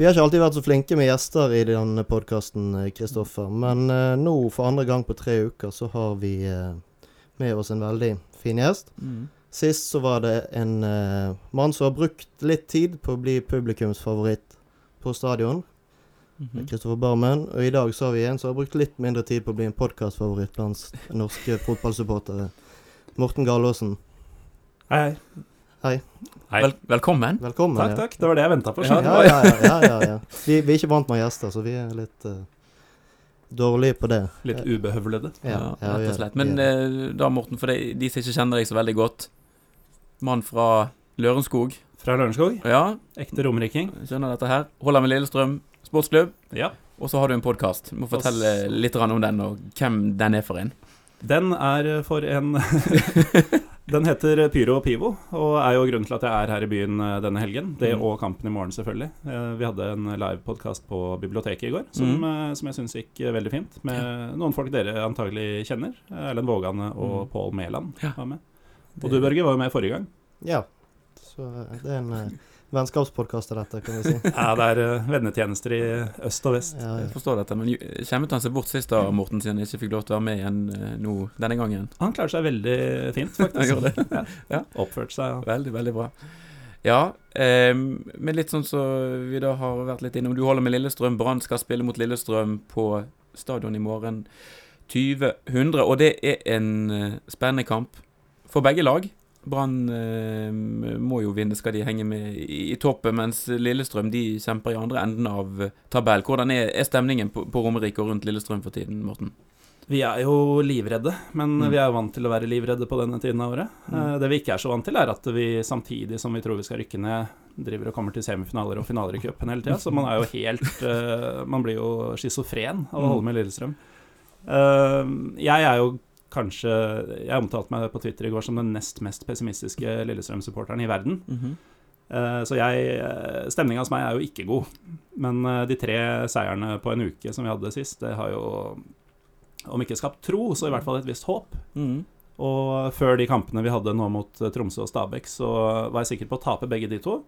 Vi har ikke alltid vært så flinke med gjester i denne podkasten, Kristoffer. Men eh, nå, for andre gang på tre uker, så har vi eh, med oss en veldig fin gjest. Mm. Sist så var det en eh, mann som har brukt litt tid på å bli publikumsfavoritt på stadion. Mhm. Kristoffer Barmen. Og i dag så har vi en som har brukt litt mindre tid på å bli en podkastfavoritt blant norske fotballsupportere. Morten Galaasen. Hei, hei. Hei. Hei. Vel, velkommen. Velkommen. Takk, takk. Det var det jeg venta på. Ja, ja, ja. ja, ja, ja. Vi, vi er ikke vant med gjester, så vi er litt uh, dårlige på det. Litt ubehøvlede. Ja, ja, rett og slett. Men eh, da, Morten, for de, de som ikke kjenner deg så veldig godt. Mann fra Lørenskog. Fra Lørenskog. Ja, Ekte romeriking. skjønner dette her. Holder med Lillestrøm sportsklubb. Ja. Og så har du en podkast. Må fortelle litt om den, og hvem den er for en. Den er for en Den heter Pyro og Pivo, og er jo grunnen til at jeg er her i byen eh, denne helgen. Det Mm. og Kampen i morgen, selvfølgelig. Eh, Vi hadde en livepodkast på biblioteket i går som, Mm. eh, som jeg syns gikk veldig fint. Med noen folk dere antagelig kjenner. Erlend Vågane og Mm. Pål Mæland Ja. var med. Og du, Børge, var jo med forrige gang. Ja. Så det er en uh, vennskapspodkast dette, kan vi si. Ja, det er eh, vennetjenester i øst og vest. Ja, Jeg forstår dette, men kommer han seg bort sist da, Morten, siden han ikke fikk lov til å være med igjen eh, nå denne gangen? Han klarer seg veldig fint, faktisk. Ja. Ja. Oppført seg. Ja. Veldig, veldig bra. Ja, eh, men litt sånn som vi da har vært litt innom. Du holder med Lillestrøm. Brann skal spille mot Lillestrøm på stadion i morgen 2000, og det er en eh, spennende kamp for begge lag. Brann eh, må jo vinne, skal de henge med i, i toppen, mens Lillestrøm de kjemper i andre enden av eh, tabell. Hvordan er, er stemningen på, på Romerike og rundt Lillestrøm for tiden, Morten? Vi er jo livredde, men Mm. vi er jo vant til å være livredde på denne tiden av året. Mm. Eh, Det vi ikke er så vant til, er at vi samtidig som vi tror vi skal rykke ned, driver og kommer til semifinaler og finaler i cupen hele tida. Så man er jo helt eh, Man blir jo schizofren av å Mm. holde med Lillestrøm. Jeg er jo kanskje Jeg omtalte meg på Twitter i går som den nest mest pessimistiske Lillestrøm-supporteren i verden. Eh, Så jeg Stemninga hos meg er jo ikke god. Men eh, de tre seierne på en uke som vi hadde sist, det har jo om ikke skapt tro, så i hvert fall et visst håp. Mm. Og før de kampene vi hadde nå mot eh, Tromsø og Stabæk, så var jeg sikker på å tape begge de to.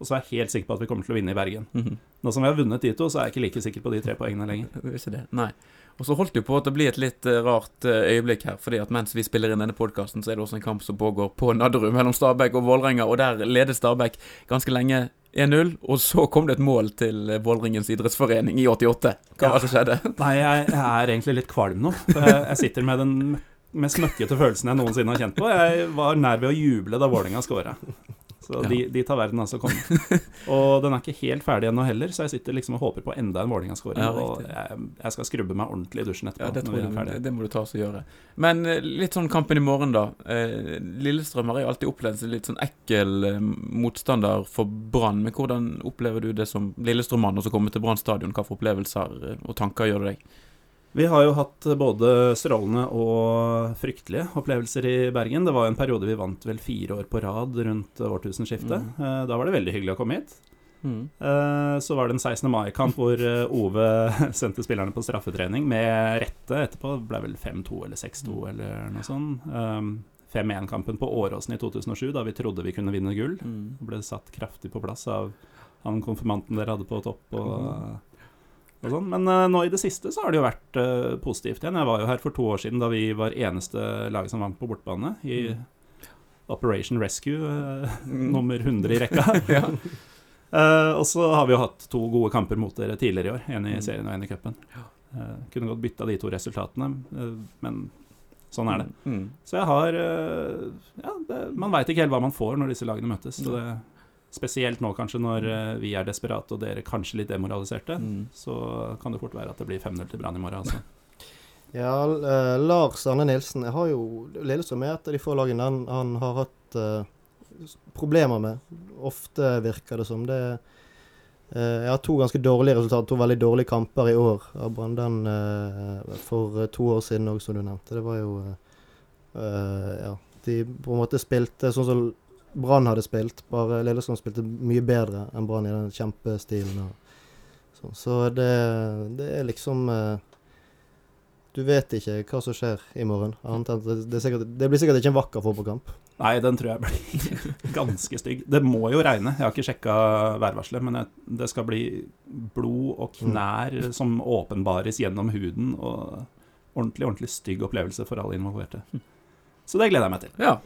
Og så er jeg helt sikker på at vi kommer til å vinne i Bergen. Mhm. Nå som vi har vunnet de to, så er jeg ikke like sikker på de tre poengene lenger. Er nei. Og så holdt det jo på at det blir et litt eh, rart eh, øyeblikk her, fordi at mens vi spiller inn denne podkasten, så er det også en kamp som pågår på Nadderud mellom Stabæk og Vålerenga, og der leder Stabæk ganske lenge 1-0, og så kom det et mål til eh, Vålerengens idrettsforening i 88. Hva var det som skjedde? Nei, jeg, jeg er egentlig litt kvalm nå. Jeg, sitter med den mest møkkete følelsen jeg noensinne har kjent på. Jeg var nær ved å juble da Vålerenga scora. Så Ja. de, de tar verden altså komme. Og den er ikke helt ferdig ennå heller, så jeg sitter liksom og håper på enda en Vålerenga-skåring. Ja, og jeg, jeg skal skrubbe meg ordentlig i dusjen etterpå. Ja, det, når vi er ferdige. det må du ta oss og gjøre. Men eh, litt sånn kampen i morgen, da. Eh, Lillestrøm har jo alltid opplevd seg litt sånn ekkel eh, motstander for Brann. Men hvordan opplever du det som Lillestrøm-mann, så komme til Brann stadion? For opplevelser og tanker gjør det deg? Vi har jo hatt både strålende og fryktelige opplevelser i Bergen. Det var en periode vi vant vel fire år på rad rundt årtusenskiftet. Mm. Eh, Da var det veldig hyggelig å komme hit. Mm. Eh, Så var det en 16. mai-kamp hvor eh, Ove sendte spillerne på straffetrening med rette etterpå. Det ble vel 5-2 eller 6-2 eller noe sånt. Um, 5-1-kampen på Åråsen i 2007, da vi trodde vi kunne vinne gull. Mm. Ble satt kraftig på plass av han konfirmanten dere hadde på topp. og... sånn. Men uh, nå i det siste så har det jo vært uh, positivt igjen. Jeg var jo her for to år siden da vi var eneste laget som vant på bortebane. I Operation Rescue, eh, nummer 100 i rekka. ja. Og så har vi jo hatt to gode kamper mot dere tidligere i år. En i Mm. serien og en i cupen. Kunne godt bytta de to resultatene, men sånn er det. Mm. Så jeg har Ja, det, man veit ikke helt hva man får når disse lagene møtes. Så det, spesielt nå kanskje når eh, vi er desperate og dere kanskje litt demoraliserte. Mm. Så kan det fort være at det blir 5-0 til Brann i morgen. Altså. Ja, eh, Lars Arne Nilsen jeg har jo Lillestrøm er et av de få lagene han, han har hatt eh, problemer med. Ofte virker det som. Det eh, Jeg har to ganske dårlige resultater, to veldig dårlige kamper i år av Brann. Eh, for eh, to år siden òg, som du nevnte. Det var jo Ja, de på en måte spilte sånn som Brann hadde spilt, bare Lillestrøm spilte mye bedre enn Brann i den kjempestilen. Og, sånn. Så det, det er liksom eh, du vet ikke hva som skjer i morgen. Annet enn at det, det, er sikkert, det blir sikkert ikke en vakker fotballkamp. Nei, den tror jeg blir ganske stygg. Det må jo regne. Jeg har ikke sjekka værvarselet, men jeg, det skal bli blod og knær som åpenbares gjennom huden. Og ordentlig, ordentlig stygg opplevelse for alle involverte. Så det gleder jeg meg til. Ja.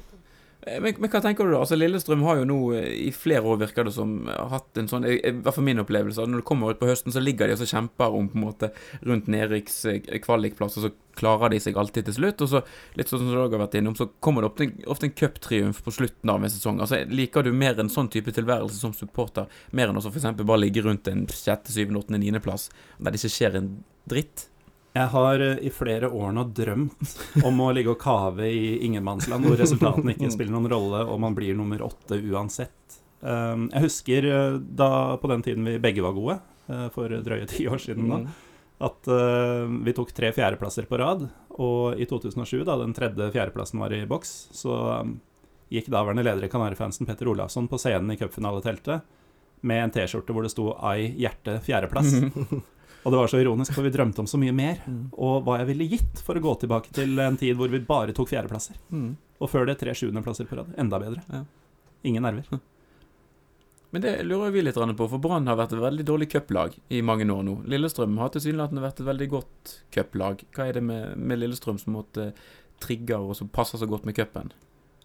Eh, Men, men hva tenker du da? Altså Lillestrøm har jo nå eh, i flere år, virker det som, hatt en sånn I hvert fall min opplevelse. Når du kommer ut på høsten, så ligger de og kjemper om på en måte rundt nedrykks eh, kvalikplass, og så klarer de seg alltid til slutt. Og så, litt sånn som du har vært innom, så kommer det ofte, ofte en cuptriumf på slutten av en sesong. Altså Liker du mer en sånn type tilværelse som supporter, mer enn å f.eks. bare ligge rundt en sjette, syvende, åttende, niendeplass, der det ikke skjer en dritt? Jeg har eh, i flere år nå drømt om å ligge og kave i ingenmannsland, hvor resultatene ikke spiller noen rolle, og man blir nummer åtte uansett. Um, Jeg husker eh, da på den tiden vi begge var gode, eh, for drøye ti år siden da, at eh, vi tok tre fjerdeplasser på rad. Og i 2007, da den tredje fjerdeplassen var i boks, så um, gikk daværende leder i Kanarifansen Petter Olafsson på scenen i cupfinaleteltet med en T-skjorte hvor det sto 'I hjerte fjerdeplass'. Og det var så ironisk, for vi drømte om så mye mer. Og hva jeg ville gitt for å gå tilbake til en tid hvor vi bare tok fjerdeplasser. Mm. Og før det tre sjuendeplasser på rad. Enda bedre. Ja. Ingen nerver. Men det lurer vi litt på, for Brann har vært et veldig dårlig cuplag i mange år nå. Lillestrøm har tilsynelatende vært et veldig godt cuplag. Hva er det med, med Lillestrøm som måtte trigger og som passer så godt med cupen?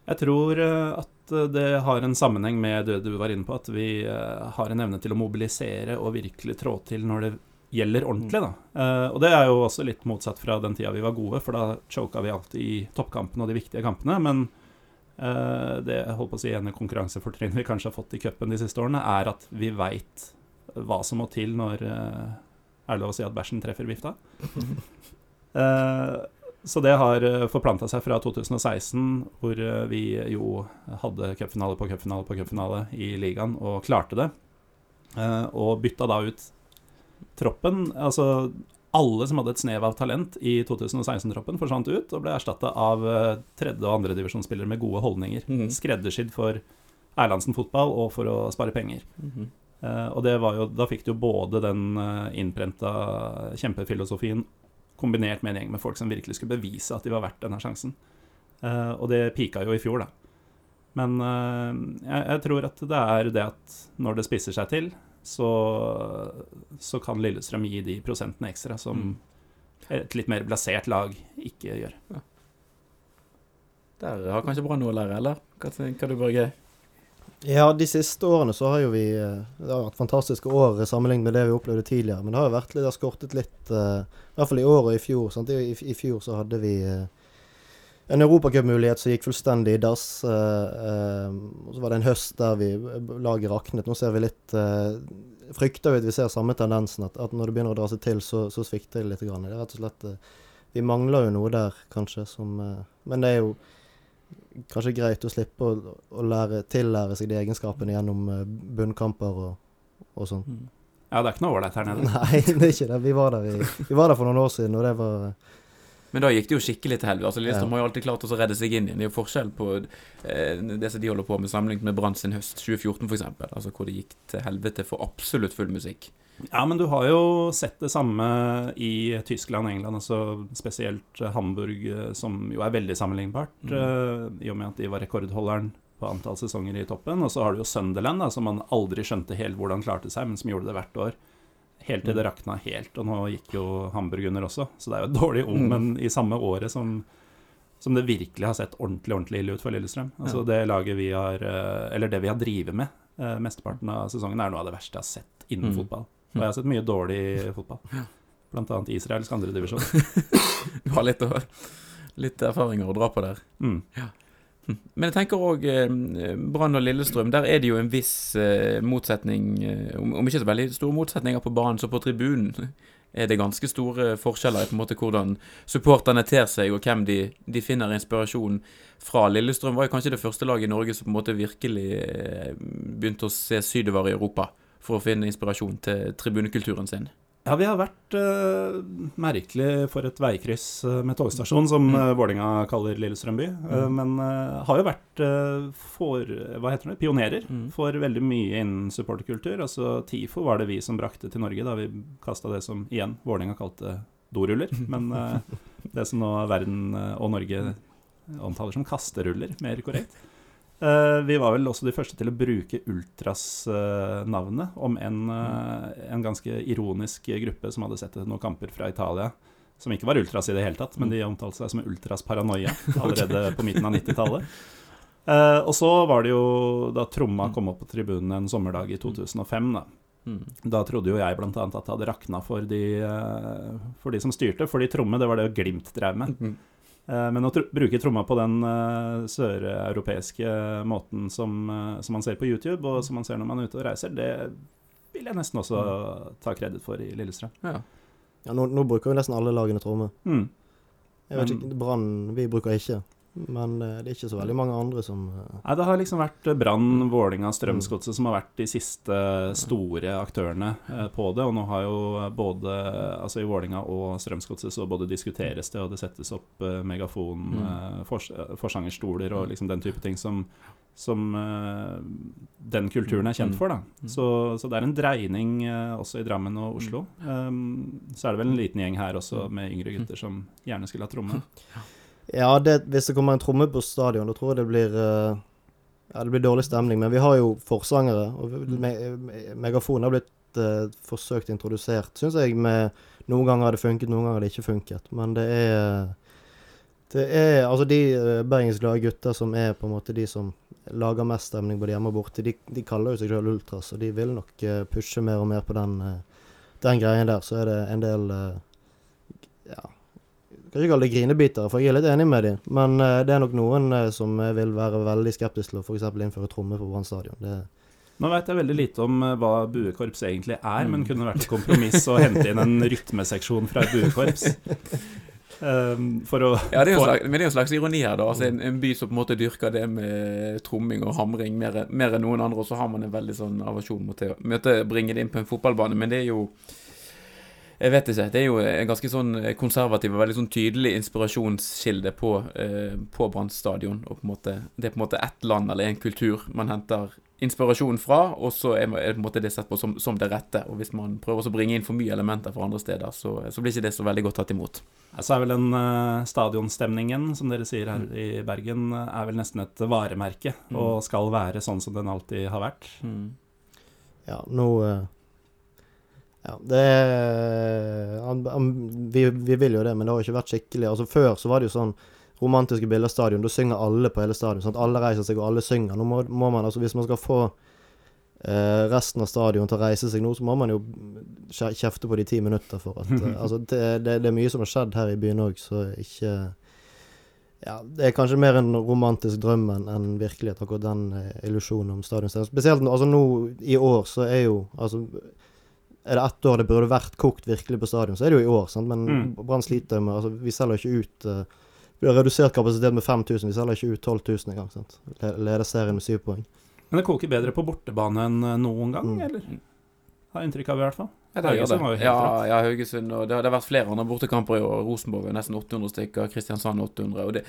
Jeg tror eh, at eh, det har en sammenheng med det du var inne på, at vi eh, har en evne til å mobilisere og virkelig trå til når det gjelder ordentlig. da. Eh, Og det er jo også litt motsatt fra den tida vi var gode, for da choka vi alltid i toppkampene og de viktige kampene. Men eh, det jeg holdt på å si, ene konkurransefortrinnet vi kanskje har fått i cupen de siste årene, er at vi veit hva som må til når eh, Er det lov å si at bæsjen treffer vifta? Eh, så det har forplanta seg fra 2016, hvor eh, vi jo hadde cupfinale på cupfinale på cupfinale i ligaen, og klarte det. Eh, Og bytta da ut troppen. Altså alle som hadde et snev av talent i 2016-troppen, forsvant ut og ble erstatta av eh, tredje- og andredivisjonsspillere med gode holdninger. Mhm. Skreddersydd for Erlandsen fotball og for å spare penger. Mm -hmm. uh, og det var jo, da fikk du jo både den uh, innprenta kjempefilosofien kombinert med en gjeng med folk som virkelig skulle bevise at de var verdt denne sjansen. Uh, og det pika jo i fjor, da. Men uh, jeg, jeg tror at det er det at når det spisser seg til, så, så kan Lillestrøm gi de prosentene ekstra som Mm. et litt mer blasert lag ikke gjør. Der har kanskje Brann noe å lære, eller? Hva tenker du, Børge? Ja, de siste årene så har jo vi eh, Det har vært fantastiske år sammenlignet med det vi opplevde tidligere. Men det har jo vært litt, det har skortet litt eh, I hvert fall i år og i fjor. Sant? I, i, I fjor så hadde vi eh, en europacupmulighet som gikk fullstendig i dass. eh, eh, så var det en høst der vi laget raknet. Nå ser vi litt eh, Frykter vi at vi ser samme tendensen, at, at når det begynner å dra seg til, så, så svikter det litt. Grann. Det er rett og slett Vi mangler jo noe der, kanskje, som Men det er jo kanskje greit å slippe å, å lære, tillære seg de egenskapene gjennom bunnkamper og, og sånn. Ja, det er ikke noe ålreit her nede. Nei, det er ikke det. Vi var der, i, vi var der for noen år siden, og det var Men da gikk det jo skikkelig til helvete. Altså, Lillestrøm Ja. har jo alltid klart å redde seg inn igjen. Det er jo forskjell på eh, det som de holder på med, sammenlignet med Brann sin høst 2014 f.eks. Altså hvor det gikk til helvete for absolutt full musikk. Ja, men du har jo sett det samme i Tyskland og England, altså spesielt Hamburg, eh, som jo er veldig sammenlignbart, Mm. eh, i og med at de var rekordholderen på antall sesonger i toppen. Og så har du jo Sunderland, da, som man aldri skjønte helt hvordan klarte seg, men som gjorde det hvert år. Helt til det Mm. rakna helt, og nå gikk jo Hamburg under også. Så det er jo et dårlig omen i samme året som, som det virkelig har sett ordentlig ordentlig ille ut for Lillestrøm. Altså Ja. det laget vi har eh, Eller det vi har drevet med eh, mesteparten av sesongen, er noe av det verste jeg har sett innen Mm. fotball. Og jeg har sett mye dårlig fotball. Blant annet israelsk andredivisjon. Du har litt, litt erfaringer å dra på der. Mm. Men jeg tenker òg eh, Brann og Lillestrøm. Der er det jo en viss eh, motsetning eh, om, ikke så veldig store motsetninger på banen, så på tribunen er det ganske store forskjeller i på en måte hvordan supporterne ter seg, og hvem de, de finner inspirasjon fra. Lillestrøm var jo kanskje det første laget i Norge som på en måte virkelig begynte å se sydover i Europa for å finne inspirasjon til tribunekulturen sin. Ja, vi har vært uh, merkelig for et veikryss eh, med togstasjon, som Mm. uh, Vålinga kaller Lillestrøm by. Mm. Uh, men eh, har jo vært eh, for, hva heter det, pionerer Mm. for veldig mye innen supporterkultur. Altså TIFO var det vi som brakte til Norge da vi kasta det som igjen Vålinga kalte doruller. Men eh, det som nå verden eh, og Norge omtaler som kasteruller, mer korrekt. Eh, vi var vel også de første til å bruke Ultras-navnet om en, eh, en ganske ironisk gruppe som hadde sett noen kamper fra Italia. Som ikke var ultras i det hele tatt, men de omtalte seg som Ultras Paranoia allerede på midten av 90-tallet. Eh, og så var det jo da tromma kom opp på tribunen en sommerdag i 2005, da. Mm. Da trodde jo jeg bl.a. at det hadde rakna for de, eh, for de som styrte. Fordi tromme, det var det Glimt drev med. Mm. Eh, Men å tr bruke tromma på den uh, søreuropeiske måten som, uh, som man ser på YouTube, og som man ser når man er ute og reiser, det vil jeg nesten også ta kreditt for i Lillestrøm. Ja. Ja, nå, nå bruker jo nesten alle lagene tromme. Mm. Jeg vet Men- ikke, Brann vi bruker ikke. Men eh, det er ikke så veldig mange andre som eh, Nei, Det har liksom vært eh, Brann, Vålinga, Strømsgodset som har vært de siste store aktørene på det. Og nå har jo både Altså i Vålinga og Strømsgodset så både diskuteres det, og det settes opp megafon, Mm. fors forsangerstoler og liksom den type ting som, som den kulturen er kjent Mm. for. da Mm. så, så det er en dreining også i Drammen og Oslo. Um, så er det vel en liten gjeng her også med yngre gutter som gjerne skulle ha tromme. Ja, det, hvis det kommer en tromme på stadion, da tror jeg det blir uh, Ja, det blir dårlig stemning. Men vi har jo forsangere, og Mm. me, me, megafon har blitt uh, forsøkt introdusert, syns jeg. med Noen ganger har det funket, noen ganger har det ikke funket. Men det er Det er altså de uh, bergensglade gutter som er på en måte de som lager mest stemning både hjemme og borte, de, de kaller jo seg selv ultras, og de vil nok eh, pushe mer og mer på den, eh, den greien der. Så er det en del eh, ja, kan ikke kalle det grinebitere, for jeg er litt enig med dem. Men eh, det er nok noen eh, som eh, vil være veldig skeptisk til å f.eks. innføre tromme på Brann stadion. Det, Nå veit jeg veldig lite om hva buekorps egentlig er, men Mm. kunne vært et kompromiss å hente inn en rytmeseksjon fra et buekorps. Um, for å Ja, det er jo slags, men det er jo en slags ironi her, da. Altså en, en by som på en måte dyrker det med tromming og hamring mer, mer enn noen andre, og så har man en veldig sånn avasjon mot det. Møte, bringe det inn på en fotballbane, men det er jo Jeg vet ikke. Det er jo en ganske sånn konservativ og veldig sånn tydelig inspirasjonskilde på, eh, på Brann stadion. Og på en måte, det er på en måte ett land eller en kultur man henter inspirasjon fra, og så er er på en måte det sett på som, som det rette. Og hvis man prøver å bringe inn for mye elementer fra andre steder, så, så blir ikke det så veldig godt tatt imot. Så er vel den uh, stadionstemningen, som dere sier her i Bergen, eh, er vel nesten et varemerke, Mm. og skal være sånn som den alltid har vært. ja, nå eh, Ja, det han, han, vi, vi vil jo det, men det har jo ikke vært skikkelig. Altså Før så var det jo sånn romantiske bilder av stadion. Da synger alle på hele stadion. At alle reiser seg, og alle synger. Nå må, må man, altså Hvis man skal få eh, resten av stadion til å reise seg nå, så må man jo kjefte på de ti minutter for at eh, Altså, det, det, det er mye som har skjedd her i byen òg, så ikke ja, Det er kanskje mer en romantisk drøm enn en virkelighet, akkurat den eh, illusjonen om stadion. Spesielt altså nå i år så er jo altså er det ett år det burde vært kokt virkelig på stadion, så er det jo i år. sant? Men Mm. Brann sliter med altså, Vi selger ikke ut uh, Vi har redusert kapasitet med 5000, vi selger ikke ut 12 000 engang. sant? Le- Leder serien med syv poeng. Men det koker bedre på bortebane enn eh, noen gang, Mm. eller? Har inntrykk av, i hvert fall. Ja, det Haugesund var jo helt Ja, rått. ja, Haugesund. Og det, har- det har vært flere andre bortekamper i år. Rosenborg er nesten 800 stykker, Kristiansand 800. og det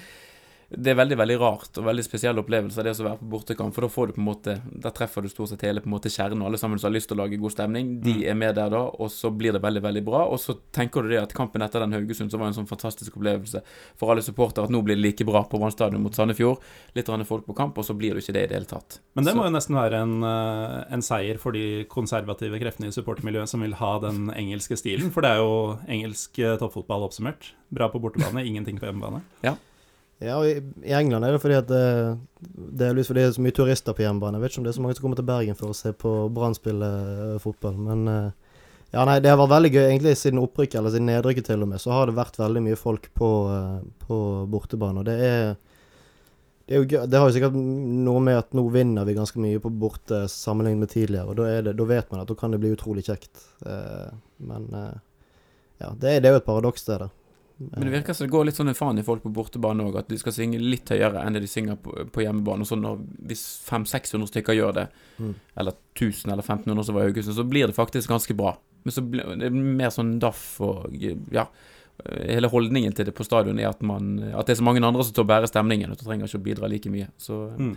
det er veldig veldig rart og veldig spesiell opplevelse det å være på bortekamp. For da får du på en måte Der treffer du stort sett hele på en måte kjernen, og alle sammen som har lyst til å lage god stemning. De Mm. er med der da, og så blir det veldig veldig bra. Og så tenker du det at kampen etter den Haugesund så var en sånn fantastisk opplevelse for alle supportere at nå blir det like bra på Brann stadion mot Sandefjord. Litt folk på kamp, og så blir det ikke det i det hele tatt. Men det Så- må jo nesten være en, eh, en seier for de konservative kreftene i supportermiljøet som vil ha den engelske stilen. For det er jo engelsk eh, toppfotball oppsummert. Bra på bortebane, ingenting på hjemmebane. Ja, og i, England er det fordi at det, delvis fordi det er så mye turister på hjemmebane. Jeg vet ikke om det er så mange som kommer til Bergen for å se på Brann spille eh, fotball, men eh, ja, nei, det har vært veldig gøy. Egentlig siden opprykket, eller siden nedrykket til og med, så har det vært veldig mye folk på, eh, på bortebane. Og det er det, er jo gøy. det har jo sikkert noe med at nå vinner vi ganske mye på borte sammenlignet med tidligere. Og da, er det, da vet man at da kan det bli utrolig kjekt. Men ja, det er, det er jo et paradoks, det der. Men det virker som det går litt sånn en faen i folk på bortebane òg, at de skal synge litt høyere enn det de synger på, på hjemmebane. Og så når, hvis 500-600 stykker gjør det, Mm. eller 1000 eller 1500 som var i Haugesund, så blir det faktisk ganske bra. Men så blir det er mer sånn daff og ja. Hele holdningen til det på stadion er at, man, at det er så mange andre som tar og bærer stemningen, og du trenger ikke å bidra like mye. Så Mm.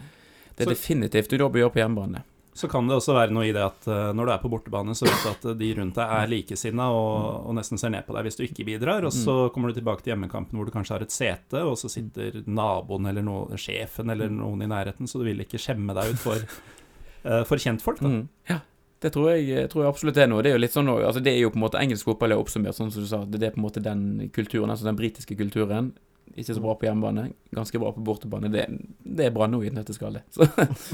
det er Så- definitivt du jobb å gjøre på hjemmebane. Så kan det også være noe i det at eh, når du er på bortebane, så vet du at de rundt deg er likesinna og, og nesten ser ned på deg hvis du ikke bidrar. Og så kommer du tilbake til hjemmekampen hvor du kanskje har et sete, og så sitter naboen eller no, sjefen eller noen i nærheten, så du vil ikke skjemme deg ut for, eh, for kjentfolk. Mm. Ja, det tror jeg, jeg tror jeg absolutt er noe. Det er jo litt sånn, altså det er jo på en måte engelsk fotball er oppsummert, sånn som du sa. Det er på en måte den kulturen, altså den britiske kulturen. Ikke så bra på hjemmebane, ganske bra på bortebane. Det, det er Brann nå i et nøtteskall. Så,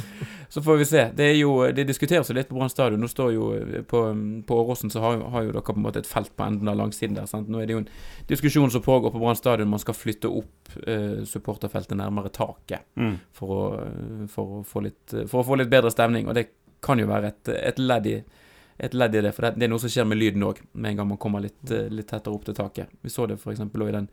så får vi se. Det, jo, det diskuteres jo litt på Brann stadion. Nå står jo på, på Åråsen så har, har, jo dere på en måte et felt på enden av langsiden der. Sant? Nå er det jo en diskusjon som pågår på Brann stadion. Man skal flytte opp eh, supporterfeltet nærmere taket mm. for, å, for, å få litt, for å få litt bedre stemning. Og det kan jo være et, et ledd i et ledd i det. For det, det er noe som skjer med lyden òg, med en gang man kommer litt, eh, litt tettere opp til taket. Vi så det f.eks. òg i den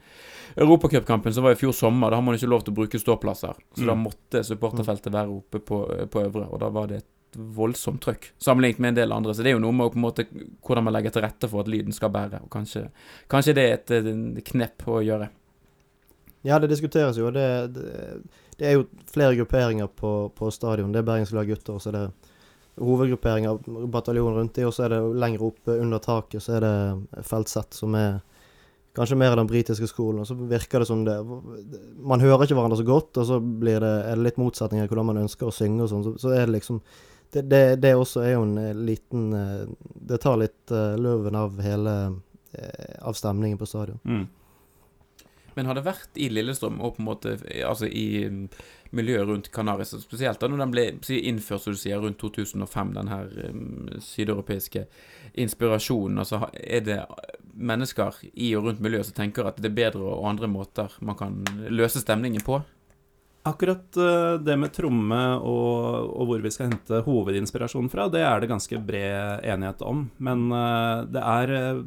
europacupkampen som var i fjor sommer. Da har man ikke lov til å bruke ståplasser. Så mm. da måtte supporterfeltet være oppe på, på øvre, og da var det et voldsomt trøkk sammenlignet med en del andre. Så det er jo noe med på en måte, hvordan man legger til rette for at lyden skal bære. Og kanskje, kanskje det er et, et knep å gjøre. Ja, det diskuteres jo. Det, det, det er jo flere grupperinger på, på stadion. Det er Bergenslag gutter, og så er det hovedgruppering av bataljonen rundt dem, og så er det lenger oppe under taket så er det feltsett som er kanskje mer den britiske skolen. og Så virker det som det Man hører ikke hverandre så godt, og så blir det, er det litt motsetninger i hvordan man ønsker å synge og sånn. Så, så, er det liksom det, det, det, også er jo en eh, liten eh, Det tar litt løven av hele av stemningen på stadion. Mm. Men har det vært i Lillestrøm og på en måte Altså i miljøet rundt Canaris, spesielt da når den ble innført, som du sier, rundt 2005, den her um, sydeuropeiske inspirasjonen. Altså er det mennesker i og rundt miljøet som tenker at det er bedre og andre måter man kan løse stemningen på? Akkurat uh, det med tromme og, og, hvor vi skal hente hovedinspirasjonen fra, det er det ganske bred enighet om. Men uh, det er uh,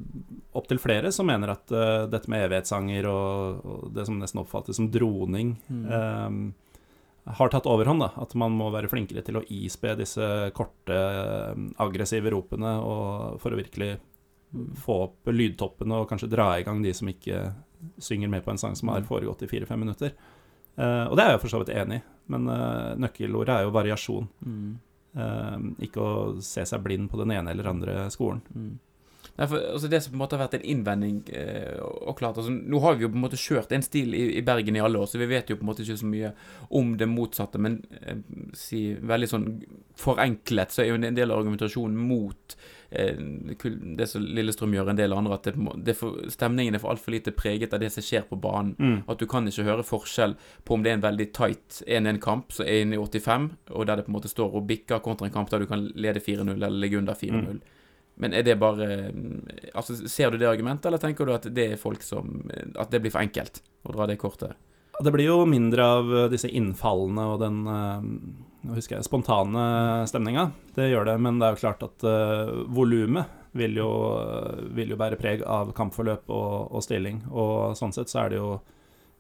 opptil flere som mener at dette med evighetssanger og, og, det som nesten oppfattes som droning, mm har tatt overhånd. da, At man må være flinkere til å ispe disse korte, eh, aggressive ropene og for å virkelig få opp lydtoppene og kanskje dra i gang de som ikke synger med på en sang som har mm. foregått i fire-fem minutter. Uh, og det er jeg for så vidt enig i, men uh, nøkkelordet er jo variasjon. Mm. Uh, ikke å se seg blind på den ene eller andre skolen. Mm. Nei, for, altså Det som på en måte har vært en innvending eh, og klart altså, Nå har vi jo på en måte kjørt en stil i, i, Bergen i alle år, så vi vet jo på en måte ikke så mye om det motsatte. Men eh, si veldig sånn forenklet så er jo en del av argumentasjonen mot eh, det som Lillestrøm gjør, en del andre, at det, det for, stemningen er for altfor lite preget av det som skjer på banen. Mm. At du kan ikke høre forskjell på om det er en veldig tight 1-1-kamp så er inne i 85, og der det på en måte står og bikker kontra en kamp der du kan lede 4-0 eller ligge under 4-0. Mm. Men er det bare Altså, Ser du det argumentet, eller tenker du at det er folk som At det blir for enkelt å dra det kortet? Det blir jo mindre av disse innfallene og den nå husker jeg, spontane stemninga. Det gjør det, men det er jo klart at uh, volumet vil, vil, jo bære preg av kampforløp og, og stilling. Og sånn sett så er det jo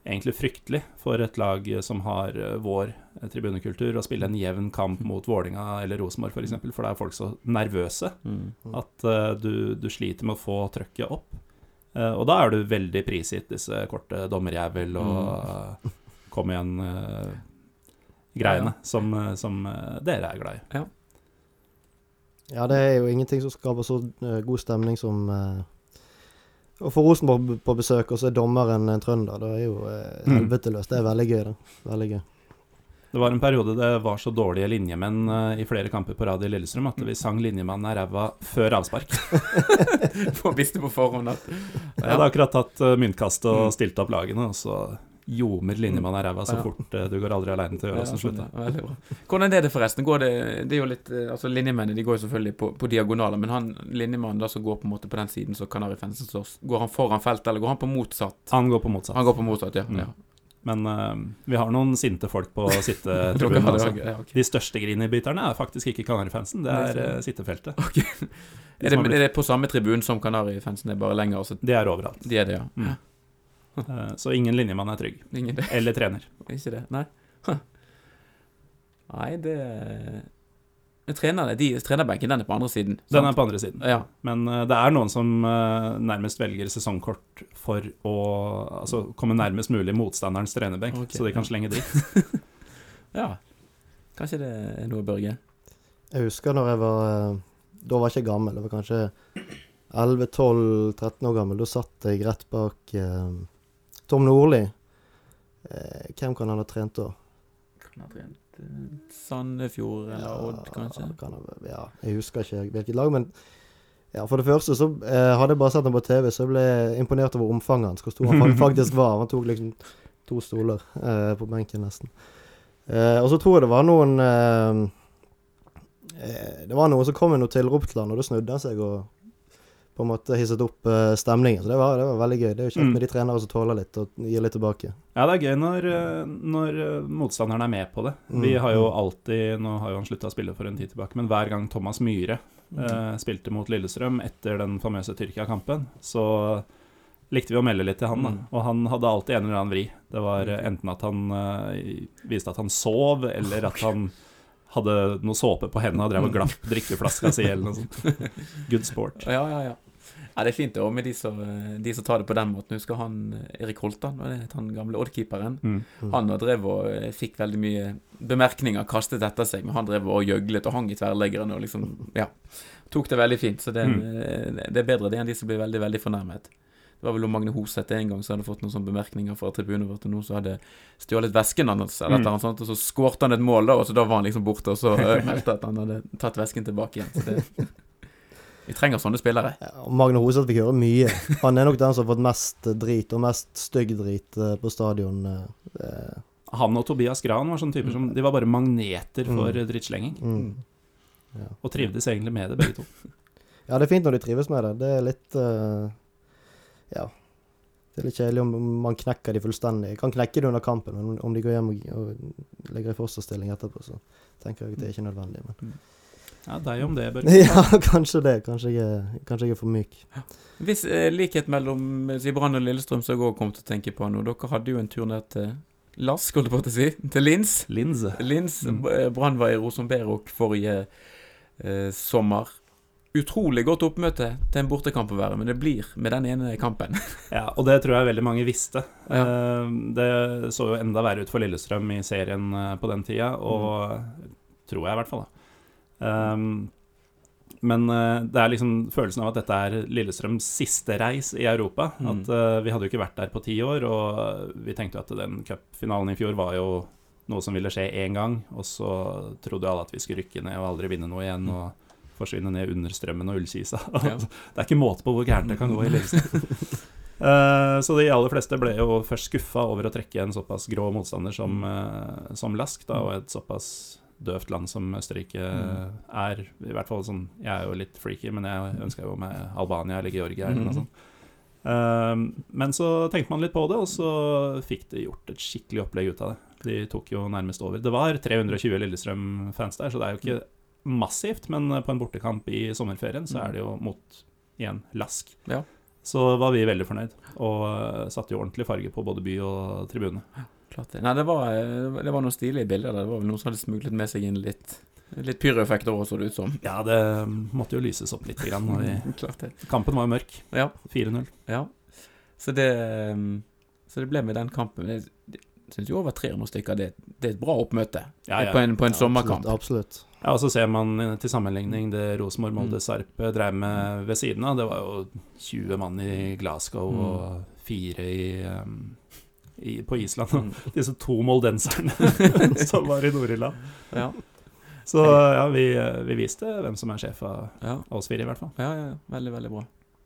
egentlig fryktelig for et lag som har eh, vår eh, tribunekultur, å spille en jevn kamp mm. mot Vålinga eller Rosenborg f.eks., for, eksempel, for da er folk så nervøse mm. at du, du, sliter med å få trøkket opp. Og da er du veldig prisgitt disse korte dommerjævel og uh, kom igjen-greiene som, som dere er glad i. Ja. ja. det er jo ingenting som skaper så god stemning som å få Rosenborg på besøk, og så er dommeren en trønder. Det er jo eh, mm. helveteløst. Det er veldig gøy, da. Veldig gøy. Det var en periode det var så dårlige linjemenn uh, i flere kamper på rad i Lillestrøm at vi sang 'Linjemannen er ræva' før avspark. Visste på forhånd at. Jeg hadde akkurat tatt myntkast myntkastet og stilt opp lagene, og så ljomer linjemann er ræva så fort uh, du går aldri aleine til å gjøre det en slutt. Hvordan er det forresten? Går det, det er jo litt, eh, altså Linjemennene de går jo selvfølgelig på, på diagonaler, men han linjemannen da som går på en måte på den siden som Kanarifansen står, går han foran feltet, eller går han på motsatt? Han går på motsatt. Han går på motsatt, ja. Mm. ja. Men uh, vi har noen sinte folk på sittetribunen. altså. ja, okay. De største grinebiterne er faktisk ikke Kanarifansen, det er uh, sittefeltet. Okay. Er, det, er, det, på samme tribun som Kanarifansen, det er bare lenger? Altså? Det er overalt. De er det, ja. Mm. Eh, så ingen linjemann er trygg. Ingen. Eller trener. Ikke det, nei. Nei, det Trenerne, de, Trenerbenken den er på andre siden. Sant? Den er på andre siden. Ja. Men uh, det er noen som uh, nærmest velger sesongkort for å altså, komme nærmest mulig motstanderens trenerbenk, okay, så de kan slenge dritt. ja. Kanskje det er noe, Børge? Jeg husker når jeg var Da var jeg ikke gammel. Jeg var kanskje 11-12-13 år gammel. Da satt jeg rett bak eh, Tom Nordli. Eh, hvem kan han ha trent da? Kan ha trent eh, Sandefjord eller Odd, kanskje? Kan ha, ja, jeg husker ikke hvilket lag, men ja, for det første så eh, hadde jeg bare sett ham på TV, så jeg ble imponert over omfanget hans. Hvor stor han faktisk var. Han tok liksom to stoler eh, på benken, nesten. Eh, og så tror jeg det var noen eh, Det var noen som kom med noe tilrop til han, og da snudde han seg og på en måte hisset opp eh, stemningen. Så det var, det var veldig gøy. Det er jo kjekt Mm. med de trenere som tåler litt og gir litt tilbake. Ja, det er gøy når, eh, når eh, motstanderen er med på det. Vi Mm, har jo mm. alltid Nå har jo han slutta å spille for en tid tilbake, men hver gang Thomas Myhre eh, spilte mot Lillestrøm etter den famøse Tyrkia-kampen, så likte vi å melde litt til han. da. Og han hadde alltid en eller annen vri. Det var enten at han eh, viste at han sov, eller at han hadde noe såpe på hendene og drev og glapp drikkeflaska si, eller noe sånt. Good sport. Ja, ja, ja. Ja, Det er fint også med de som, de som tar det på den måten. Husker han Erik Holtan, han gamle Odd-keeperen? Mm. Mm. Han og drev og eh, fikk veldig mye bemerkninger kastet etter seg, men han drev og gjøglet og hang i tverrleggeren og liksom Ja. Tok det veldig fint. Så det, Mm. eh, det er bedre det enn de som blir veldig, veldig fornærmet. Det var vel om Magne Hoseth en gang som hadde fått noen sånne bemerkninger fra tribunen vår til noen som hadde stjålet vesken hans, eller et Mm. annet sånt, og så skårte han et mål, da, og så da var han liksom borte, og så eh, meldte at han hadde tatt vesken tilbake igjen. Så det Vi trenger sånne spillere. Ja, og Magne Hoseth fikk høre mye. Han er nok den som har fått mest eh, drit, og mest stygg drit eh, på stadion. eh, Han og Tobias Gran var sånne typer som De var bare magneter for Mm. mm. drittslenging. Mm. Ja. Og trivdes egentlig med det, begge to. ja, det er fint når de trives med det. Det er litt uh, Ja. Det er litt kjedelig om man knekker de fullstendig. Kan knekke det under kampen, men om de går hjem og, og legger i fosterstilling etterpå, så tenker jeg at det er ikke nødvendig. Men. Ja, deg om det, Børge. Ja, kanskje det. Kanskje jeg, er- kanskje jeg er for myk. Hvis eh, likhet mellom eh, Brann og Lillestrøm som jeg òg kom til å tenke på nå. Dere hadde jo en tur ned til Lask, holdt jeg på å si. Til Lins. Linse. Lins Mm. eh, Brann var i Rosenberg forrige eh, sommer. Utrolig godt oppmøte til en bortekamp å være, men det blir med den ene kampen. Ja, og det tror jeg veldig mange visste. Ja. Eh, Det så jo enda verre ut for Lillestrøm i serien eh, på den tida, og tror jeg i hvert fall, da. Um, men eh, det er liksom følelsen av at dette er Lillestrøms siste reis i Europa. Mm. At uh, Vi hadde jo ikke vært der på ti år, og vi tenkte jo at den cupfinalen i fjor var jo noe som ville skje én gang. Og så trodde alle at vi skulle rykke ned og aldri vinne noe igjen. Mm. Og forsvinne ned under strømmen og Ullkisa. Ja. det er ikke måte på hvor gærent det kan gå i Lillestrøm. Eh, så de aller fleste ble jo først skuffa over å trekke en såpass grå motstander som, eh, som Lask, da, og et såpass døvt land som Østerrike Mm. er. I hvert fall sånn Jeg er jo litt freaky, men jeg ønska jo meg Albania eller Georgia eller noe Mhm. sånt. Um, men så tenkte man litt på det, og så fikk det gjort et skikkelig opplegg ut av det. De tok jo nærmest over. Det var 320 Lillestrøm-fans der, så det er jo ikke massivt, men på en bortekamp i sommerferien så er det jo mot igjen Lask. Ja. Så var vi veldig fornøyd, og eh, satte jo ordentlig farge på både by og tribune. Klart det. Nei, det var, det var noen stilige bilder der. Det var vel noen som hadde smuglet med seg inn litt Litt pyroeffekter òg, så det ut som. Ja, det måtte jo lyses opp litt. Grann, når vi, Klart det. kampen var jo mørk. Ja. 4-0. Ja. Så det um, Så det ble med den kampen. Jeg syns jo over 300 stykker, det, det er et bra oppmøte Ja, ja. på en, på en Ja, sommerkamp. Absolutt. absolutt. Ja, og så ser man til sammenligning det Rosenborg, Molde, Mm. Sarp drev med ved siden av. Det var jo 20 mann i Glasgow Mm. og fire i, um, i, på Island. Mm. Disse to moldenserne som var i Nord-Irland. Ja. Så ja, vi, vi viste hvem som er sjef av Ja. oss fire, i hvert fall. Ja, ja, ja. Veldig, veldig bra.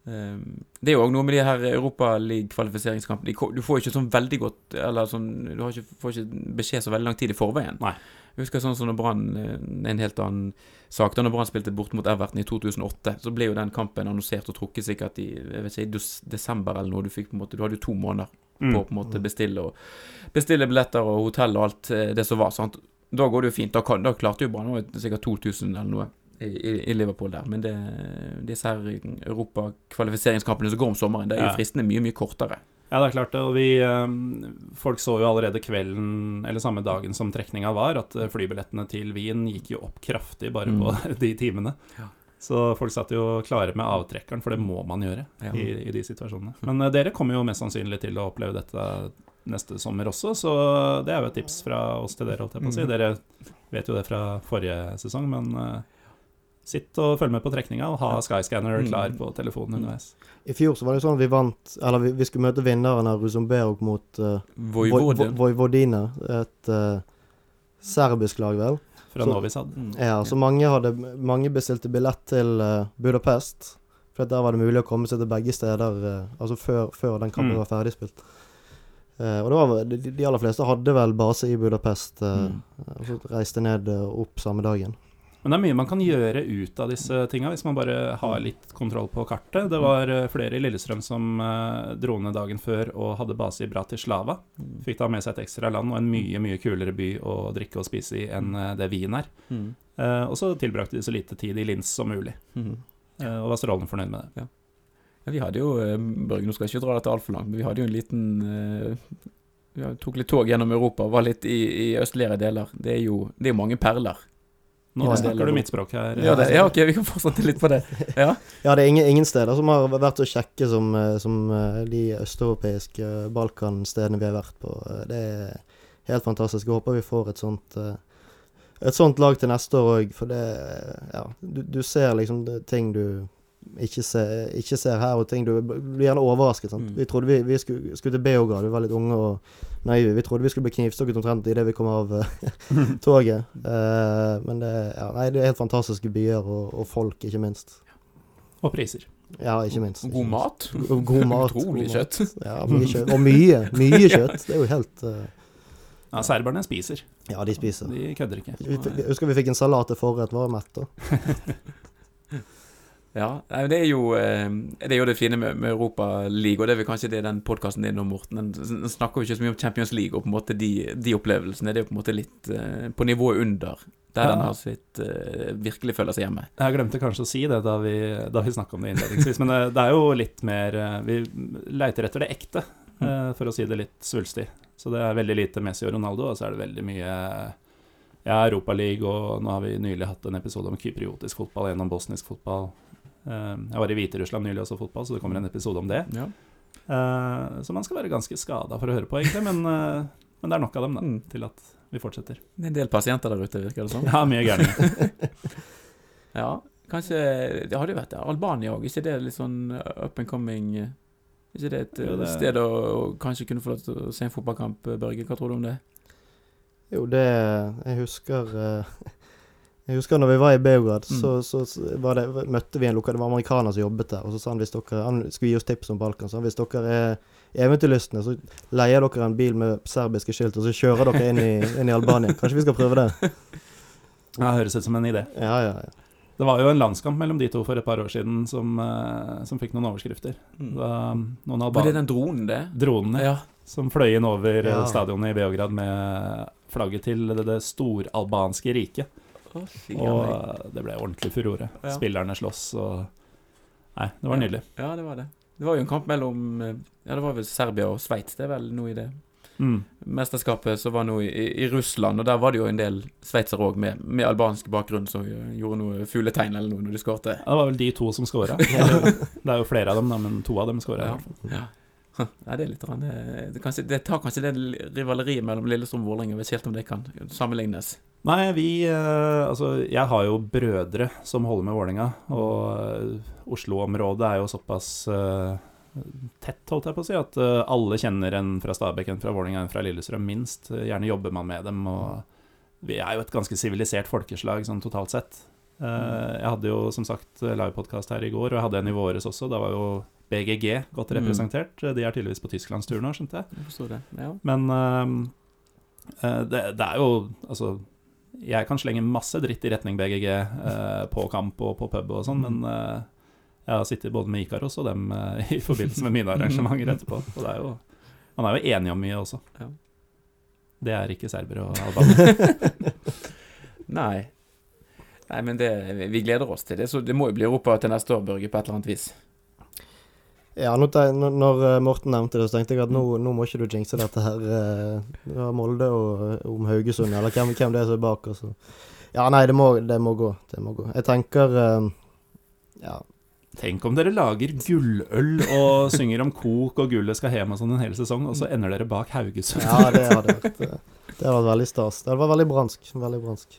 Um, det er jo òg noe med de her Europaliga-kvalifiseringskampene. Du får ikke sånn veldig godt Eller sånn Du har ikke, får ikke beskjed så veldig lang tid i forveien. Nei. Jeg husker sånn som når Brann eh, En helt annen sak. Da når Brann spilte bort mot Everton i 2008, så ble jo den kampen annonsert og trukket sikkert i jeg vet ikke, i desember eller noe. Du fikk på en måte Du hadde jo to måneder Mm. på å på en måte bestille og bestille billetter og hotell og alt eh, det som var. sant? Da går det jo fint. Da, kan, da klarte jo Brann sikkert 2000 eller noe i, i, Liverpool der. Men det, disse her europakvalifiseringskampene som går om sommeren, det er jo fristende mye, mye kortere. Ja, det er klart det. Og vi eh, Folk så jo allerede kvelden, eller samme dagen som trekninga var, at eh, flybillettene til Wien gikk jo opp kraftig bare Mm. på de timene. Ja. Så folk satt jo klare med avtrekkeren, for det må man gjøre Ja. i, i de situasjonene. Men eh, dere kommer jo mest sannsynlig til å oppleve dette neste sommer også, så det er jo et tips fra oss til dere, holdt jeg på å si. Mm. Dere vet jo det fra forrige sesong, men Sitt og følg med på trekninga, og ha Skyscanner Mm. klar på telefonen underveis. I fjor så var det sånn at vi vant Eller vi, vi skulle møte vinneren av Ruzomberog mot uh, Vojvodin. Vojvodina. Et uh, serbisk lag, vel. Fra Så- Novi Sad. Mm. Ja, så mange, hadde, mange bestilte billett til uh, Budapest. For at der var det mulig å komme seg til begge steder eh, altså før, før den kampen Mm. var ferdigspilt. Uh, og det var, de, de aller fleste hadde vel base i Budapest, Uh, Mm. og så reiste ned uh, opp samme dagen. Men det er mye man kan gjøre ut av disse tinga, hvis man bare har litt kontroll på kartet. Det var eh, flere i Lillestrøm som eh, dro ned dagen før og hadde base i Bratislava. Mm. Fikk da med seg et ekstra land og en mye mye kulere by å drikke og spise i enn eh, det Wien er. Mm. Eh, og så tilbrakte de så lite tid i Linz som mulig, Mm. uh, og var strålende fornøyd med det. Ja, vi hadde jo Børge, nå skal jeg ikke dra dette altfor langt, men vi hadde jo en liten uh, Vi tok litt tog gjennom Europa, var litt i, i østligere deler. Det er jo det er mange perler. Nå snakker du mitt språk her. Ja, det, ja, ok, vi kan fortsette litt på det. Ja. Ja, det er ingen, ingen steder som har vært å sjekke som, eh, som eh, de østeuropeiske eh, Balkan-stedene vi har vært på. Det er helt fantastisk. Jeg håper vi får et sånt et sånt lag til neste år òg, for det Ja, du, du ser liksom det, ting du ikke se, ikke ser her, og ting du blir gjerne overrasket. Sant? Mm. Vi trodde vi, vi skulle, skulle til Beograd, vi var litt unge og naive. Vi trodde vi skulle bli knivstukket omtrent idet vi kom av eh, toget. Uh, men det, ja, nei, det er helt fantastiske byer, og, og folk, ikke minst. Og priser. Ja, ikke minst. Ikke god mat. God, god mat. Utrolig god mat. kjøtt. Ja, mye kjøtt. Og mye. Mye kjøtt. Det er jo helt uh... Ja, serberne spiser. Ja, de spiser. De kødder ikke. Vi, husker vi fikk en salat til forrett, var mett da. Ja, det er jo eh, Det er jo det fine med, med League, og det er vel kanskje det den podkasten din om, Morten. Den snakker jo ikke så mye om Champions League og på en måte de, de opplevelsene. Det er jo på en måte litt eh, på nivået under, der Ja. den har sitt eh, virkelig føler seg hjemme. Jeg glemte kanskje å si det da vi, da vi snakka om det innledningsvis, men det, det er jo litt mer Vi leiter etter det ekte, eh, for å si det litt svulstig. Så det er veldig lite Messi og Ronaldo, og så er det veldig mye ja, Europaliga, og nå har vi nylig hatt en episode om kypriotisk fotball gjennom bosnisk fotball. Eh, Jeg var i Hviterussland nylig også fotball, så det kommer en episode om det. Ja. Eh, Så man skal være ganske skada for å høre på, egentlig, men, eh, men det er nok av dem da, Mm. til at vi fortsetter. Det er en del pasienter der ute, virker det som. Ja, mye gærne. Ja, kanskje Det hadde jo vært det. Albania òg, ikke det litt sånn up and coming Ikke det et Jo, det- sted å, kanskje kunne få lov til å se en fotballkamp, Børge? Hva tror du om det? Jo, det Jeg husker eh, Jeg husker når vi var i Beograd, Mm. så, så, så var det, møtte vi en lokal Det var amerikaner som jobbet der, og så sa han hvis dere Han skulle gi oss tips om Balkan. Så han, hvis dere er eventyrlystne, så leier dere en bil med serbiske skilt, og så kjører dere inn i, inn i Albania. Kanskje vi skal prøve det? Ja, høres ut som en idé. Ja, ja, ja. Det var jo en landskamp mellom de to for et par år siden som, eh, som fikk noen overskrifter. Da um, noen Var det den dronen, det? dronene Ja. som fløy inn over eh, Ja. stadionet i Beograd med flagget til det, det storalbanske riket. Fy Og eh, det ble ordentlig furore. Ja. Spillerne slåss og Nei, det var nydelig. Ja, det var det. Det var jo en kamp mellom eh, Ja, det var vel Serbia og Sveits, det er vel noe i det Mm. mesterskapet som var nå i, i Russland, og der var det jo en del sveitsere òg med, med albansk bakgrunn som gjorde noe fugletegn eller noe når de skårte. Ja, det var vel de to som scora. Det er jo flere av dem, da, men to av dem skåra. Ja. Ja. Det er litt rann, det, det, kanskje, det tar kanskje det rivaleriet mellom Lillestrøm og Vålerenga. Vet ikke helt om det kan sammenlignes. Nei, vi eh, Altså, jeg har jo brødre som holder med Vålerenga, og eh, Oslo-området er jo såpass eh, tett, holdt jeg på å si, at alle kjenner en fra Stabekk, en fra Vålerenga, en fra Lillestrøm, minst. Gjerne jobber man med dem, og vi er jo et ganske sivilisert folkeslag sånn totalt sett. Jeg hadde jo som sagt livepodkast her i går, og jeg hadde en i våres også. Da var jo BGG godt Mm. representert. De er tydeligvis på tysklandstur nå, skjønte jeg. Jeg det. Ja. Men det, det er jo Altså, jeg kan slenge masse dritt i retning BGG øh, på kamp og på pub og sånn, men øh, jeg har sittet både med Ikaros og dem øh, i forbindelse med mine arrangementer etterpå. Og det er jo Man er jo enig om mye også. Ja. Det er ikke serbere og albanere. Nei. Nei, men det, vi gleder oss til det. Så det må jo bli Europa til neste år, Børge, på et eller annet vis. Ja, når eh, Morten nevnte det, så tenkte jeg at nå, nå må ikke du jinxe dette her. Det var Molde og eh, om Haugesund, eller hvem, hvem det er som er bak. Altså. Ja, nei, det må, det må gå. Det må gå. Jeg tenker eh, Ja. Tenk om dere lager gulløl og synger om kok og gullet skal hjem og sånn en hel sesong, og så ender dere bak Haugesund. ja, det hadde vært eh, Det hadde vært veldig stas. Det hadde vært veldig bransk. Veldig bransk.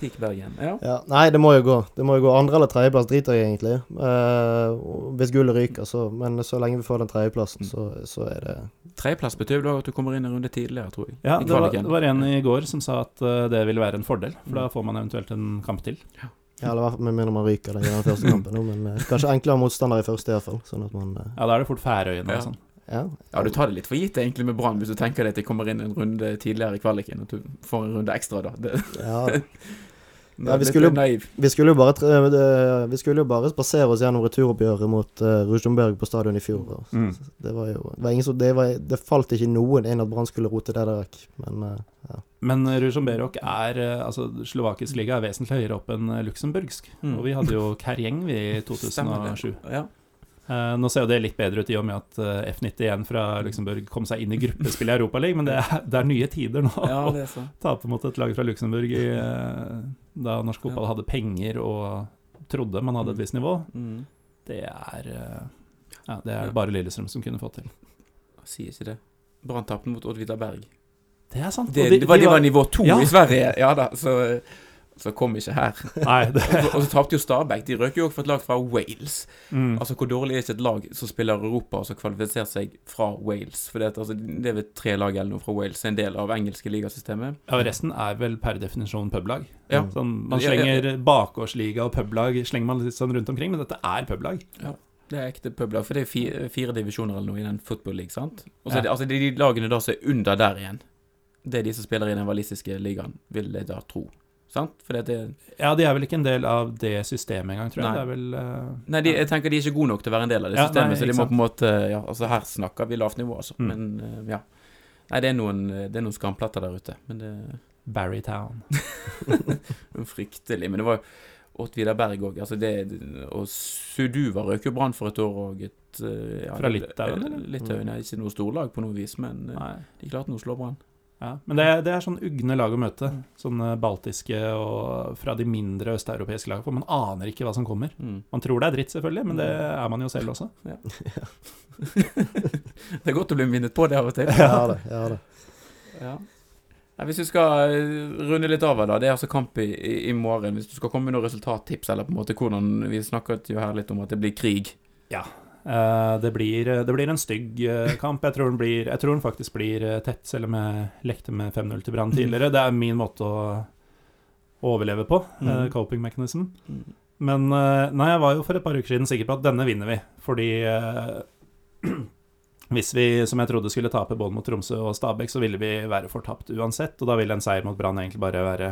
Teak Bergen. Ja. Ja, nei, det må jo gå. Det må jo gå Andre- eller tredjeplass driter jeg egentlig. Eh, hvis gullet ryker, så Men så lenge vi får den tredjeplassen, så, så er det Tredjeplass betyr vel at du kommer inn en runde tidligere, tror jeg. Ja, det var, det var en i går som sa at eh, det ville være en fordel, for da får man eventuelt en kamp til. Ja, eller hvert fall med mindre man ryker den den første kampen. Men eh, kanskje enklere motstander i første, iallfall. Sånn at man eh, Ja, da er det fort Færøyene Ja. og sånn. Ja. Ja, du tar det litt for gitt egentlig med Brann, hvis du tenker deg at de kommer inn en runde tidligere i kvaliken, og du får en runde ekstra da. Det, ja. Er vi skulle Vi skulle jo bare, vi skulle jo bare spasere oss gjennom returoppgjøret mot uh, Rosenborg på stadion i fjor. Mm. Det var jo det, var ingen som, det, var, det falt ikke noen inn at Brann skulle rote det der vekk. Men uh, ja. Men Ruzjomberok er eh, Altså, slovakisk liga er vesentlig høyere opp enn eh, luxemburgsk. Mm. Og vi hadde jo Kerjeng vi i Stemmer 2007. det. Ja. Eh, nå ser jo det litt bedre ut i og med at eh, F91 fra Luxembourg kom seg inn i gruppespillet i Europaligaen, men det er, det er nye tider nå. ja, å tape mot et lag fra Luxembourg i, eh, da norsk fotball hadde penger og trodde man hadde et visst nivå. Mm. Det er Ja, det er Ja. det bare Lillestrøm som kunne fått til. Sier ikke det. Brann mot Vidar Berg. Det er sant. Det, de, de- det var, de var- nivå to Ja. i Sverige, ja da, så, så kom ikke her. Nei, det, Og, og så tapte jo Stabæk. De røk jo også for et lag fra Wales. mm. Altså, Hvor dårlig er ikke et lag som spiller Europa og som kvalifiserer seg fra Wales? For det, altså, det er vel tre lag eller noe fra Wales, en del av engelske ligasystemet. Ja, resten er vel per definisjon publag. Ja. Sånn, man Ja, ja, ja. slenger bakgårdsliga og publag slenger man litt sånn rundt omkring, men dette er publag. Det er ekte publag, for det er fire, fire divisjoner eller noe i den football league, sant? Og så Ja. er det, altså, det er de lagene da som er under der igjen. Det er de som spiller i den walisiske ligaen, vil jeg da tro. Sant? Det Ja, de er vel ikke en del av det systemet engang, tror jeg. Nei. Det vel uh, Nei, de, jeg tenker de er ikke gode nok til å være en del av det Ja, systemet, nei, så de må sant. på en måte Ja, altså her snakker vi lavt nivå, altså. Mm. Men uh, ja. Nei, det er noen, det er noen skamplatter der ute. Men det Barrytown. fryktelig. Men det var Åt-Vidar Berg òg. Altså det Og Suduva røk jo Brann for et år òg. et Ja, Fra Litauen, eller? Litauen er ikke noe storlag på noe vis, men eh, Nei. de klarte nå å slå Brann. Ja. Men det, er- det er sånn ugne lag å møte. Mm. Sånne baltiske og fra de mindre østeuropeiske lagene. For man aner ikke hva som kommer. Mm. Man tror det er dritt, selvfølgelig, men det er man jo selv også. Det er godt å bli minnet på det av og til. Ja det, Ja, det. Ja. Hvis vi skal eh, runde litt av da. Det er altså kamp i, i, morgen. Hvis du skal komme med noen resultattips, eller på en måte hvordan Vi snakket jo her litt om at det blir krig. Eh, det, blir, det blir en stygg eh, kamp. Jeg tror, den blir, jeg tror den faktisk blir eh, tett, selv om jeg lekte med 5-0 til Brann tidligere. Det er min måte å overleve på. eh, Mm. coping mechanism. Men eh, nei, jeg var jo for et par uker siden sikker på at denne vinner vi, fordi eh, hvis vi, som jeg trodde, skulle tape både mot Tromsø og Stabæk, så ville vi være fortapt uansett, og da ville en seier mot Brann egentlig bare være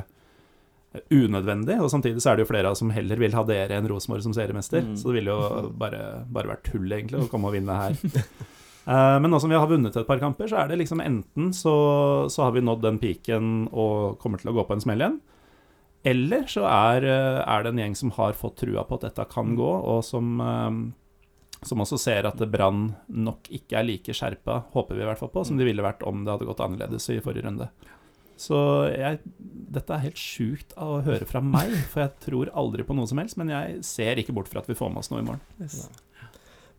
unødvendig. Og samtidig så er det jo flere av oss som heller vil ha dere enn Rosenborg som seriemester, Mm. så det ville jo bare, bare vært tull, egentlig, å komme og vinne her. Eh, Men nå som vi har vunnet et par kamper, så er det liksom enten så, så har vi nådd den piken og kommer til å gå på en smell igjen, eller så er, eh, er det en gjeng som har fått trua på at dette kan gå, og som, eh, som også ser at Brann nok ikke er like skjerpa, håper vi i hvert fall på, som de ville vært om det hadde gått annerledes i forrige runde. Så jeg, dette er helt sjukt å høre fra meg, for jeg tror aldri på noe som helst, men jeg ser ikke bort fra at vi får med oss noe i morgen.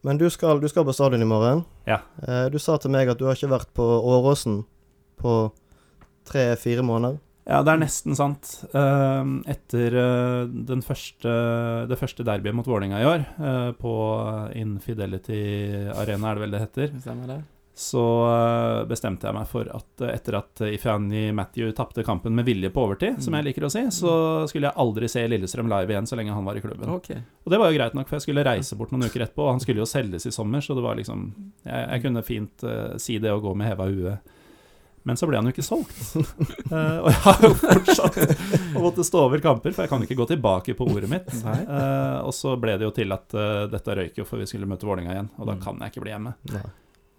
Men du skal, du skal på stadion i morgen. Ja. Eh, du sa til meg at du har ikke vært på Åråsen på tre-fire måneder. Ja, det er nesten sant. Ehm, Etter eh, den første, det første derbyet mot Vålerenga i år, eh, på Infidelity Arena, er det vel det heter, Stemmer det? Så eh, bestemte jeg meg for at eh, etter at Ifeanyi Matthew tapte kampen med vilje på overtid, som jeg liker å si, så skulle jeg aldri se Lillestrøm live igjen så lenge han var i klubben. Okay. Og det var jo greit nok, for jeg skulle reise bort noen uker etterpå, og han skulle jo selges i sommer, så det var liksom Jeg, jeg kunne fint uh, si det og gå med heva hue. Men så ble han jo ikke solgt. uh, og jeg har jo fortsatt å måtte stå over kamper, for jeg kan ikke gå tilbake på ordet mitt. Eh, og så ble det jo til at dette røyk jo, for vi skulle møte Vålerenga igjen, og da Mm. kan jeg ikke bli hjemme. Nei.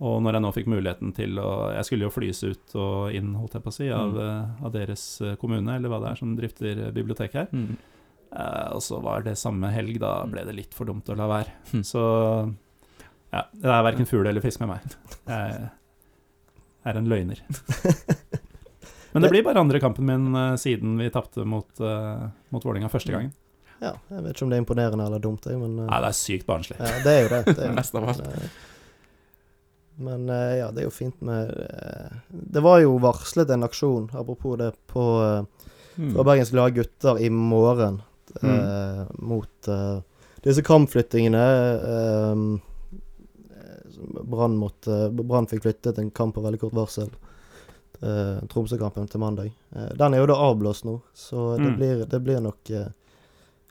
Og når jeg nå fikk muligheten til å Jeg skulle jo flys ut og inn, holdt jeg på å si, av, Mm. eh, av deres eh, kommune, eller hva det er som drifter eh, bibliotek her. Mm. Uh, og så var det samme helg, da ble det litt for dumt å la være. Mm. Så ja, det er verken fugl eller fisk med meg. Jeg er en løgner. Men det blir bare andre kampen min uh, siden vi tapte mot, uh, mot Vålerenga første gangen. Ja, jeg vet ikke om det er imponerende eller dumt, jeg, men uh, Nei, det er sykt barnslig. ja, det er jo det. det, er, jo Mest av alt. det. Men eh, ja, det er jo fint med eh, Det var jo varslet en aksjon, apropos det, på, Mm. fra Bergens Glade Gutter i morgen eh, mot eh, disse kampflyttingene. eh, Brann fikk flyttet en kamp på veldig kort varsel. Eh, Tromsø-kampen til mandag. Den er jo da avblåst nå, så det, Mm. blir, det blir nok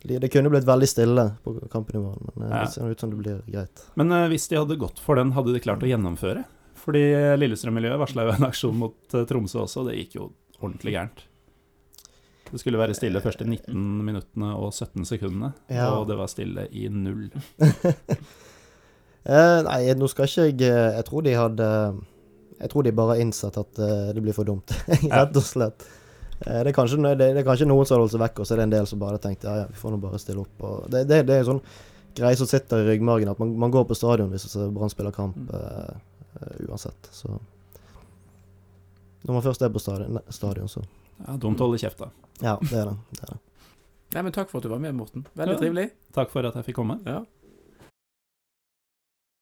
Det kunne blitt veldig stille på kampen men eh, det ser ut som det blir greit. Men eh, hvis de hadde gått for den, hadde de klart å gjennomføre? Fordi Lillestrøm-miljøet varsla jo en aksjon mot eh, Tromsø også, og det gikk jo ordentlig gærent. Det skulle være stille første 19 minuttene og 17 sekundene, Ja. og det var stille i null. Eh, nei, nå skal ikke jeg Jeg tror de hadde Jeg tror de bare har innsett at det blir for dumt, rett og slett. Eh, det, er kanskje, det, det er kanskje noen som har holdt seg vekk, og så er det en del som bare tenkte ja, ja, vi får nå bare stille opp. Og det, det, det er en sånn greie som sitter i ryggmargen, at man, man går på stadion hvis Brann spiller kamp uh, uh, uansett. Så Når man først er på stadion, stadion så Ja, Dumt å holde kjeft, da. Ja, det er det. det, er det. Nei, men takk for at du var med, Morten. Veldig Ja. trivelig. Takk for at jeg fikk komme. Ja.